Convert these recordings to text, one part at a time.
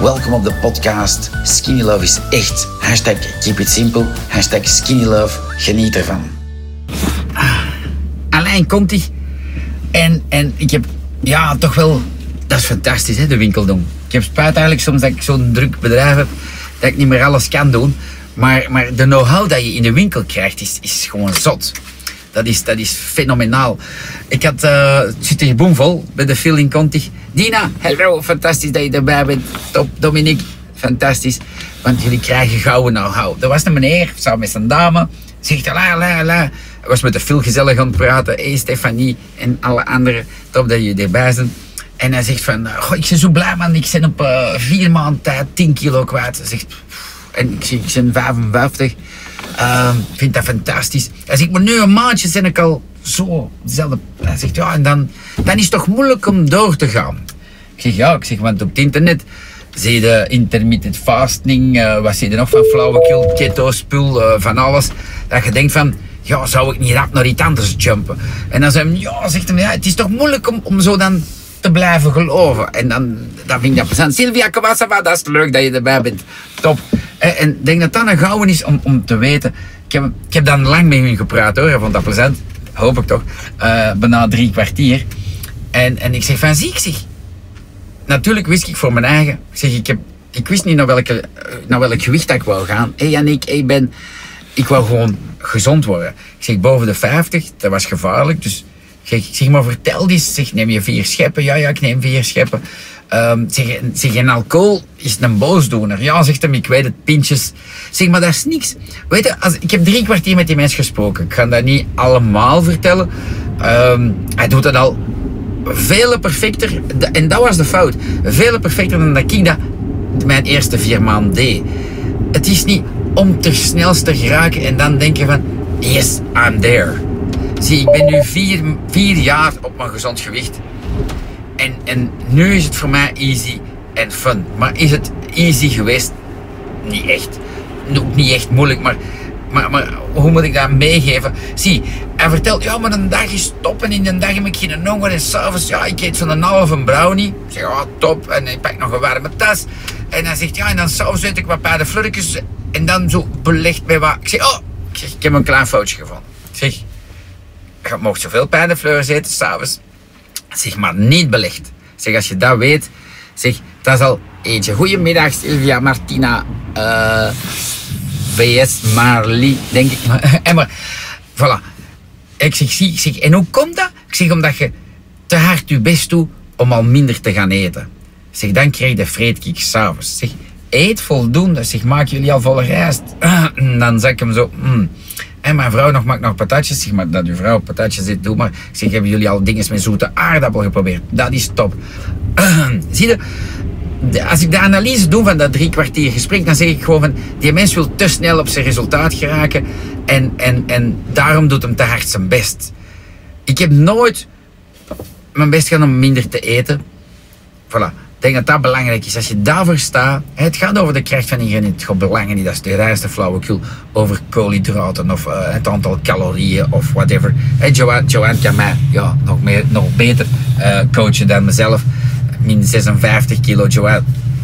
Welkom op de podcast Skinny Love is echt. Hashtag keep it simple. Hashtag. Geniet ervan. Alleen komt hij. En, en ik heb, ja, toch wel, dat is fantastisch, hè, de winkel doen. Ik heb spijt eigenlijk soms dat ik zo'n druk bedrijf heb, dat ik niet meer alles kan doen. Maar, maar de know-how dat je in de winkel krijgt, is, is gewoon zot. Dat is, dat is fenomenaal. Ik had, uh, het zit hier boomvol bij de Phil in Conti. Dina, hallo, fantastisch dat je erbij bent. Top, Dominique, fantastisch. Want jullie krijgen gouden know-how. Er was een meneer, samen met zijn dame, zegt la la la. Hij was met de Phil gezellig aan het praten. Hey, Stefanie en alle anderen, top dat jullie erbij zijn. En hij zegt van, goh, ik ben zo blij man, ik ben op uh, vier maanden tijd 10 kilo kwijt. Zegt, en ik, ik ben 55. Uh, ik vind dat fantastisch. Hij zegt, maar nu een maandje ben ik al zo dezelfde. Hij zegt, ja, en dan, dan is het toch moeilijk om door te gaan. Ik zeg, ja, ik zeg, want op het internet zie je intermittent fasting, uh, wat zie je nog van flauwekul, keto spul, uh, van alles. Dat je denkt van, ja, zou ik niet rap naar iets anders jumpen? En dan zei ja, zegt hij, ja, het is toch moeilijk om, om zo dan te blijven geloven. En dan, dan vind ik dat plezant. Sylvia Kawasava, dat is leuk dat je erbij bent. Top. En ik denk dat dat een gouden is om, om te weten. Ik heb, ik heb dan lang met hun gepraat hoor, vond dat plezant. Hoop ik toch. Uh, bijna drie kwartier. En, en ik zeg van, zie ik zeg. Natuurlijk wist ik voor mijn eigen. Ik zeg, ik, heb, ik wist niet naar, welke, naar welk gewicht ik wou gaan. Hé hey, ik ben... Ik wou gewoon gezond worden. Ik zeg, boven de 50, dat was gevaarlijk. Dus zeg, zeg maar, vertel eens. Zeg, neem je vier scheppen? Ja, ja, ik neem vier scheppen. Um, zeg, zeg, en alcohol is een boosdoener. Ja, zegt hem, ik weet het, pintjes. Zeg, maar dat is niks. Weet je, als, ik heb drie kwartier met die mens gesproken. Ik ga dat niet allemaal vertellen. Um, hij doet het al vele perfecter. En dat was de fout. Vele perfecter dan dat ik dat mijn eerste vier maanden deed. Het is niet om te snelst te geraken en dan denken van, yes, I'm there. Zie, ik ben nu vier, vier jaar op mijn gezond gewicht. En, en nu is het voor mij easy en fun. Maar is het easy geweest? Niet echt. Ook niet echt moeilijk, maar, maar, maar hoe moet ik dat meegeven? Zie, hij vertelt, ja, maar een dag is top en in een dag heb ik geen honger en s'avonds, ja, ik eet zo'n halve brownie. Ik zeg, ja, top, en ik pak nog een warme tas. En hij zegt, ja, en dan s'avonds eet ik wat paardenflurkjes en dan zo belegd bij wat. Ik zeg, oh, ik, ik heb een klein foutje gevonden. Ik zeg, je mocht zoveel paardenfleurs eten s'avonds. Zeg maar niet belegd. Zeg, als je dat weet, zeg, dat is al eentje. Goedemiddag, Sylvia Martina. Uh, VS Marley, denk ik. en maar, voilà. Ik zeg, zie, ik zeg, en hoe komt dat? Ik zeg, omdat je te hard je best doet om al minder te gaan eten. Ik zeg, dan krijg je vreedkiek s'avonds. Zeg, eet voldoende. Zeg, maak jullie al volle rijst. dan zeg ik hem zo, mm. En mijn vrouw nog maakt nog patatjes. Zeg maar dat uw vrouw patatjes zit, doe maar. Ik zeg, hebben jullie al dingen met zoete aardappel geprobeerd? Dat is top. Zie je, als ik de analyse doe van dat drie kwartier gesprek, dan zeg ik gewoon van, die mens wil te snel op zijn resultaat geraken en, en, en daarom doet hem te hard zijn best. Ik heb nooit mijn best gedaan om minder te eten. Voilà. Ik denk dat dat belangrijk is. Als je daarvoor staat, het gaat over de kracht van ingrediënten. Het gaat belangen niet, dat is de reinste flauwekul. Over koolhydraten of uh, het aantal calorieën of whatever. Hey, Joanne, Joanne kan mij ja, nog, meer, nog beter uh, coachen dan mezelf. Min 56 kilo, Joanne.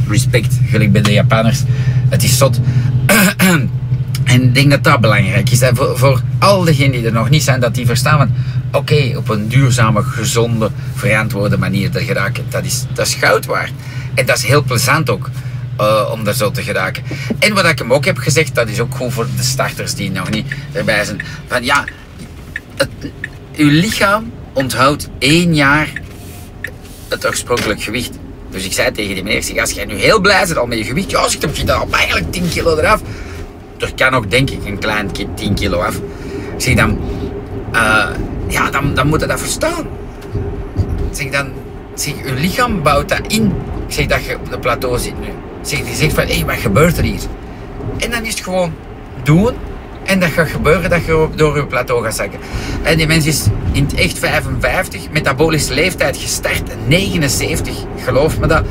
Respect, gelijk bij de Japanners. Het is zot. En ik denk dat dat belangrijk is. Voor, voor al diegenen die er nog niet zijn, dat die verstaan oké, op een duurzame, gezonde, verantwoorde manier te geraken. Dat is, dat is goud waard. En dat is heel plezant ook. Uh, om daar zo te geraken. En wat ik hem ook heb gezegd, dat is ook goed voor de starters die nog niet erbij zijn. Van ja, het, uw lichaam onthoudt één jaar het oorspronkelijk gewicht. Dus ik zei tegen die meneer, als jij nu heel blij bent al met je gewicht, ja, dan heb je dan eigenlijk 10 kilo eraf. Er kan ook denk ik een klein 10 kilo af. Ik dan, uh, ja, dan, dan moet je dat verstaan. Dan, zeg, je lichaam bouwt dat in. Ik zeg dat je op de plateau zit nu. Zeg, die zegt van, hé, wat gebeurt er hier? En dan is het gewoon doen. En dat gaat gebeuren dat je door je plateau gaat zakken. En die mens is in het echt 55, metabolische leeftijd gestart, 79. Geloof me dat.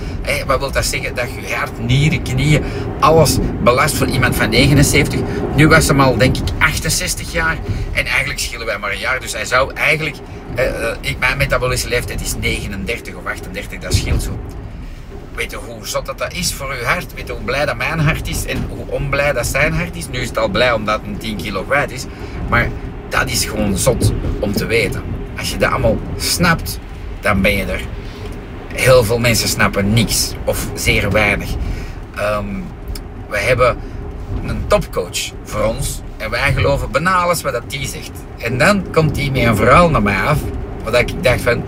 Wat wil dat zeggen? Dat je hart, nieren, knieën, alles belast voor iemand van 79. Nu was hem al, denk ik, 68 jaar. En eigenlijk schillen wij maar een jaar. Dus hij zou eigenlijk... Uh, ik, mijn metabolische leeftijd is 39 of 38, dat scheelt zo. Weet je hoe zot dat, dat is voor uw hart? Weet je hoe blij dat mijn hart is en hoe onblij dat zijn hart is? Nu is het al blij omdat het een 10 kilo kwijt is. Maar dat is gewoon zot om te weten. Als je dat allemaal snapt, dan ben je er. Heel veel mensen snappen niks of zeer weinig. Ehm, we hebben een topcoach voor ons en wij geloven bijna alles wat dat die zegt. En dan komt hij met een verhaal naar mij af, wat ik dacht van,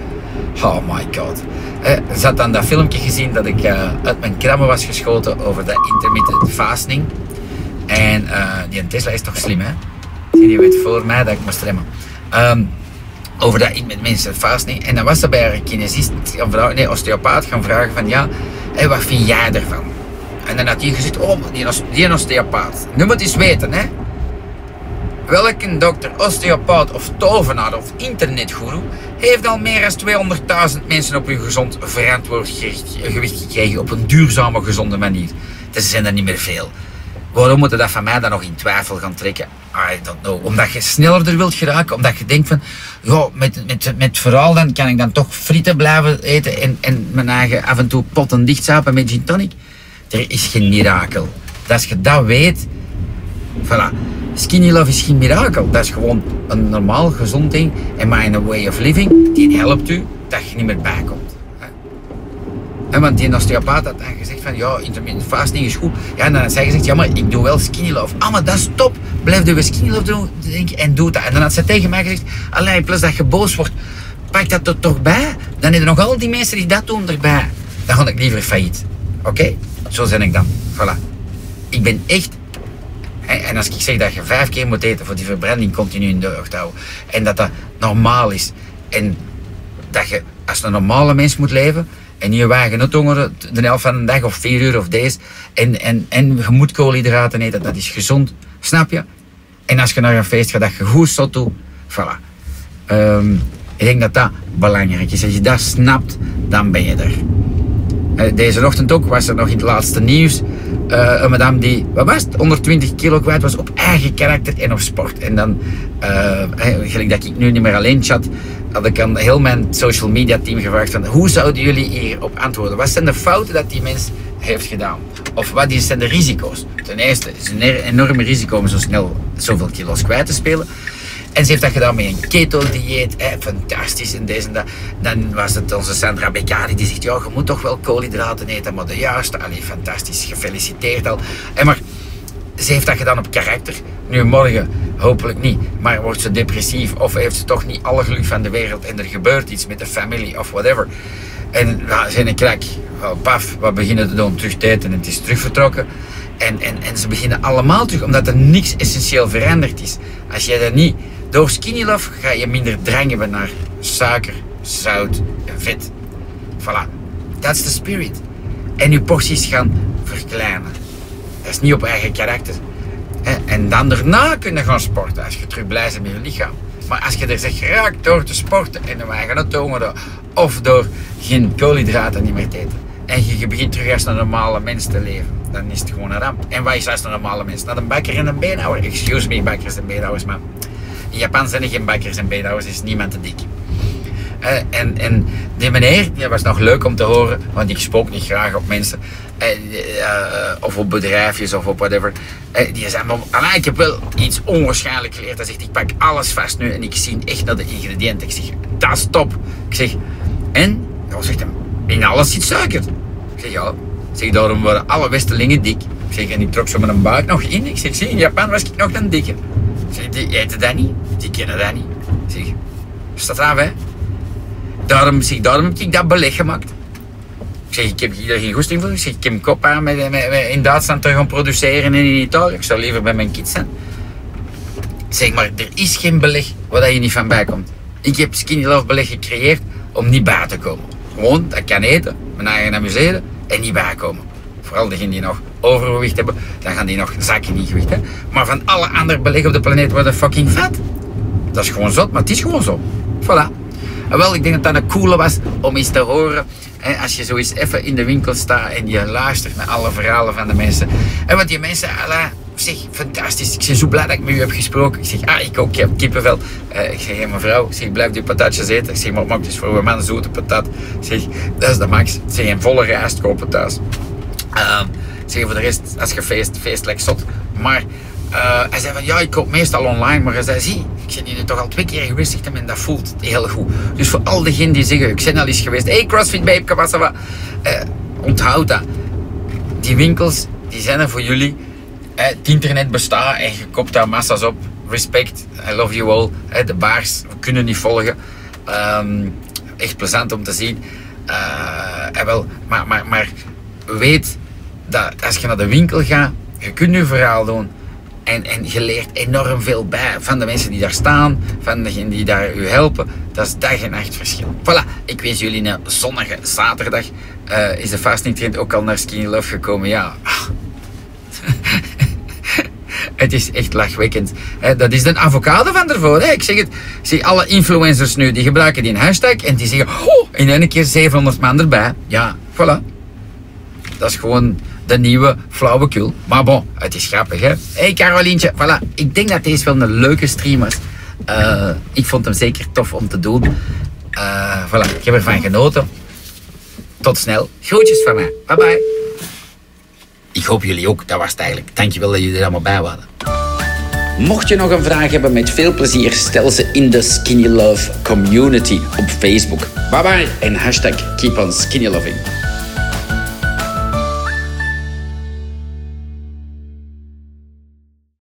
oh my god. Eh, zat dan dat filmpje gezien dat ik uh, uit mijn krammen was geschoten over de intermittent fasting. En uh, die Tesla is toch slim, hè? Die weet voor mij dat ik moest remmen. Um, over dat intermittent fasting. En dan was er bij een kinesist, nee, osteopaat, gaan vragen van, ja, hey, wat vind jij ervan? En dan had hij gezegd, oh, die, die osteopaat. Nu moet eens weten, hè. Welke dokter, osteopaat of tovenaar of internetguru heeft al meer dan 200.000 mensen op hun gezond verantwoord gewicht gekregen op een duurzame, gezonde manier? Dat zijn er niet meer veel. Waarom moeten dat van mij dan nog in twijfel gaan trekken? I don't know. Omdat je sneller er wilt geraken, omdat je denkt van, ja, met, met, met verhaal dan kan ik dan toch frieten blijven eten en, en mijn eigen af en toe potten dichtzapen met gin. Er is geen mirakel. Als je dat weet, voilà. Skinny love is geen mirakel. Dat is gewoon een normaal gezond ding. En maar way of living, die helpt u dat je niet meer bijkomt. En want die osteopaat had dan gezegd van, ja, intermittent fasting is goed. Ja, en dan had zij gezegd, ja, maar ik doe wel skinny love. Ah, maar dat is top. Blijf de skinny love doen en doe dat. En dan had ze tegen mij gezegd, alleen plus dat je boos wordt, pak dat er toch bij. Dan heb je nog al die mensen die dat doen erbij. Dan ga ik liever failliet. Oké? Zo ben ik dan. Voilà. Ik ben echt... En als ik zeg dat je vijf keer moet eten voor die verbranding continu in de lucht houden. En dat dat normaal is. En dat je als een normale mens moet leven. En niet wagen het hongeren de helft van de dag of vier uur of deze. En, en, en je moet koolhydraten eten. Dat is gezond. Snap je? En als je naar een feest gaat, dat je goed zot doet. Voilà. Um, ik denk dat dat belangrijk is. Als je dat snapt, dan ben je er. Eh, deze ochtend ook was er nog in het laatste nieuws uh, een madame die, wat was het, 120 kilo kwijt was op eigen karakter en op sport. En dan, uh, gelijk dat ik nu niet meer alleen chat, had ik aan heel mijn social media team gevraagd van hoe zouden jullie hierop antwoorden? Wat zijn de fouten dat die mens heeft gedaan? Of wat zijn de risico's? Ten eerste is het een enorme risico om zo snel zoveel kilo's kwijt te spelen. En ze heeft dat gedaan met een keto-dieet. fantastisch en deze en dat. Dan was het onze Sandra Beccari die zegt, ja, je moet toch wel koolhydraten eten, maar de juiste. Allee, fantastisch, gefeliciteerd al. En maar ze heeft dat gedaan op karakter. Nu morgen, hopelijk niet, maar wordt ze depressief of heeft ze toch niet alle geluk van de wereld en er gebeurt iets met de familie of whatever. En nou, zijn een krak, paf, wat beginnen te doen, terug te eten en het is terugvertrokken. En, en, en ze beginnen allemaal terug, omdat er niks essentieel veranderd is. Als jij dat niet door Skinny Love ga je minder drang hebben naar suiker, zout en vet. Voilà. That's the spirit. En je porties gaan verkleinen. Dat is niet op eigen karakter. En dan daarna kunnen gaan sporten als je terug blij bent met je lichaam. Maar als je er zegt geraakt door te sporten en dan gaan het hongeren of door geen koolhydraten niet meer te eten. En je begint terug als een normale mens te leven. Dan is het gewoon een ramp. En wat is als een normale mens? Naar een bakker en een beenhouwer. Excuse me, bakkers en beenhouwers, maar Japan zijn er geen bakkers en beenhouwers, is niemand te dik. Uh, en, en die meneer, die was nog leuk om te horen, want ik spook niet graag op mensen. Uh, uh, of op bedrijfjes of op whatever. die zei, maar ik heb wel iets onwaarschijnlijk geleerd. Hij zegt, ik pak alles vast nu en ik zie echt naar de ingrediënten. Ik zeg, dat is top. Ik zeg, en? Hij zegt in alles zit suiker. Ik zeg, ja. Ik zeg, daarom worden alle Westelingen dik. Ik zeg, en ik trok zo mijn buik nog in. Ik zeg, zie, in Japan was ik nog dan dikker. Zeg, die eten dat niet, die kennen dat niet. Zeg, staat af hè. Daarom, zeg, daarom heb ik dat beleg gemaakt. Ik zeg, ik heb hier geen goesting voor. Ik zeg, ik heb een kop aan met, in Duitsland te gaan produceren en in Italië. Ik zou liever bij mijn kids zijn. Zeg maar, er is geen beleg waar je niet van bij komt. Ik heb Skinny Love beleg gecreëerd om niet bij te komen. Gewoon, dat kan eten, mijn eigen amuseren en niet bijkomen. Vooral degenen die nog overgewicht hebben, dan gaan die nog zakken in gewicht. Hè. Maar van alle andere beleggen op de planeet worden fucking vet. Dat is gewoon zot, maar het is gewoon zo. Voilà. En wel, ik denk dat dat een coole was om eens te horen. Als je zo eens even in de winkel staat en je luistert naar alle verhalen van de mensen. En wat die mensen, alla, zeg, fantastisch. Ik ben zo blij dat ik met u heb gesproken. Ik zeg, ah, ik ook, ik heb kippenvel. Uh, ik zeg, hey, mevrouw, ik zeg, blijf die patatjes eten. Ik zeg, maar maak dus voor een man zoete patat. Ik zeg, dat is de max. Ik zeg, een volle rijst kopen thuis. Uh, ik zeg, voor de rest, als je feest, feestelijk zot. Maar uh, hij zei van, ja, ik koop meestal online. Maar hij zei, zie, ik ben hier toch al twee keer geweest en dat voelt heel goed. Dus voor al diegenen die zeggen, ik ben al eens geweest. Hey, CrossFit Babe, uh, onthoud dat. Die winkels, die zijn er voor jullie. Het internet bestaat en je koopt daar massa's op. Respect, I love you all. De baars, we kunnen niet volgen. Um, echt plezant om te zien. Uh, wel, maar, maar, maar weet dat als je naar de winkel gaat, je kunt je verhaal doen. En, en je leert enorm veel bij van de mensen die daar staan, van degenen die daar u helpen. Dat is dag en nacht verschil. Voilà, ik wens jullie een zonnige zaterdag. Uh, is de fasting trend ook al naar Skinny Love gekomen? Ja. het is echt lachwekkend. Dat is een avocado van ervoor. Ik zeg het. Zie alle influencers nu, die gebruiken die hashtag en die zeggen, oh, in één keer 700 man erbij. Ja, voilà. Dat is gewoon de nieuwe flauwekul. Maar bon, het is grappig, hè. hey Carolientje, voilà. Ik denk dat deze wel een leuke stream was. Uh, ik vond hem zeker tof om te doen. Uh, voilà, ik heb ervan genoten. Tot snel. Groetjes van mij. Bye bye. Ik hoop jullie ook. Dat was het eigenlijk. Dankjewel dat jullie er allemaal bij waren. Mocht je nog een vraag hebben, met veel plezier stel ze in de Skinny Love community op Facebook. Bye bye en hashtag keep on skinny loving.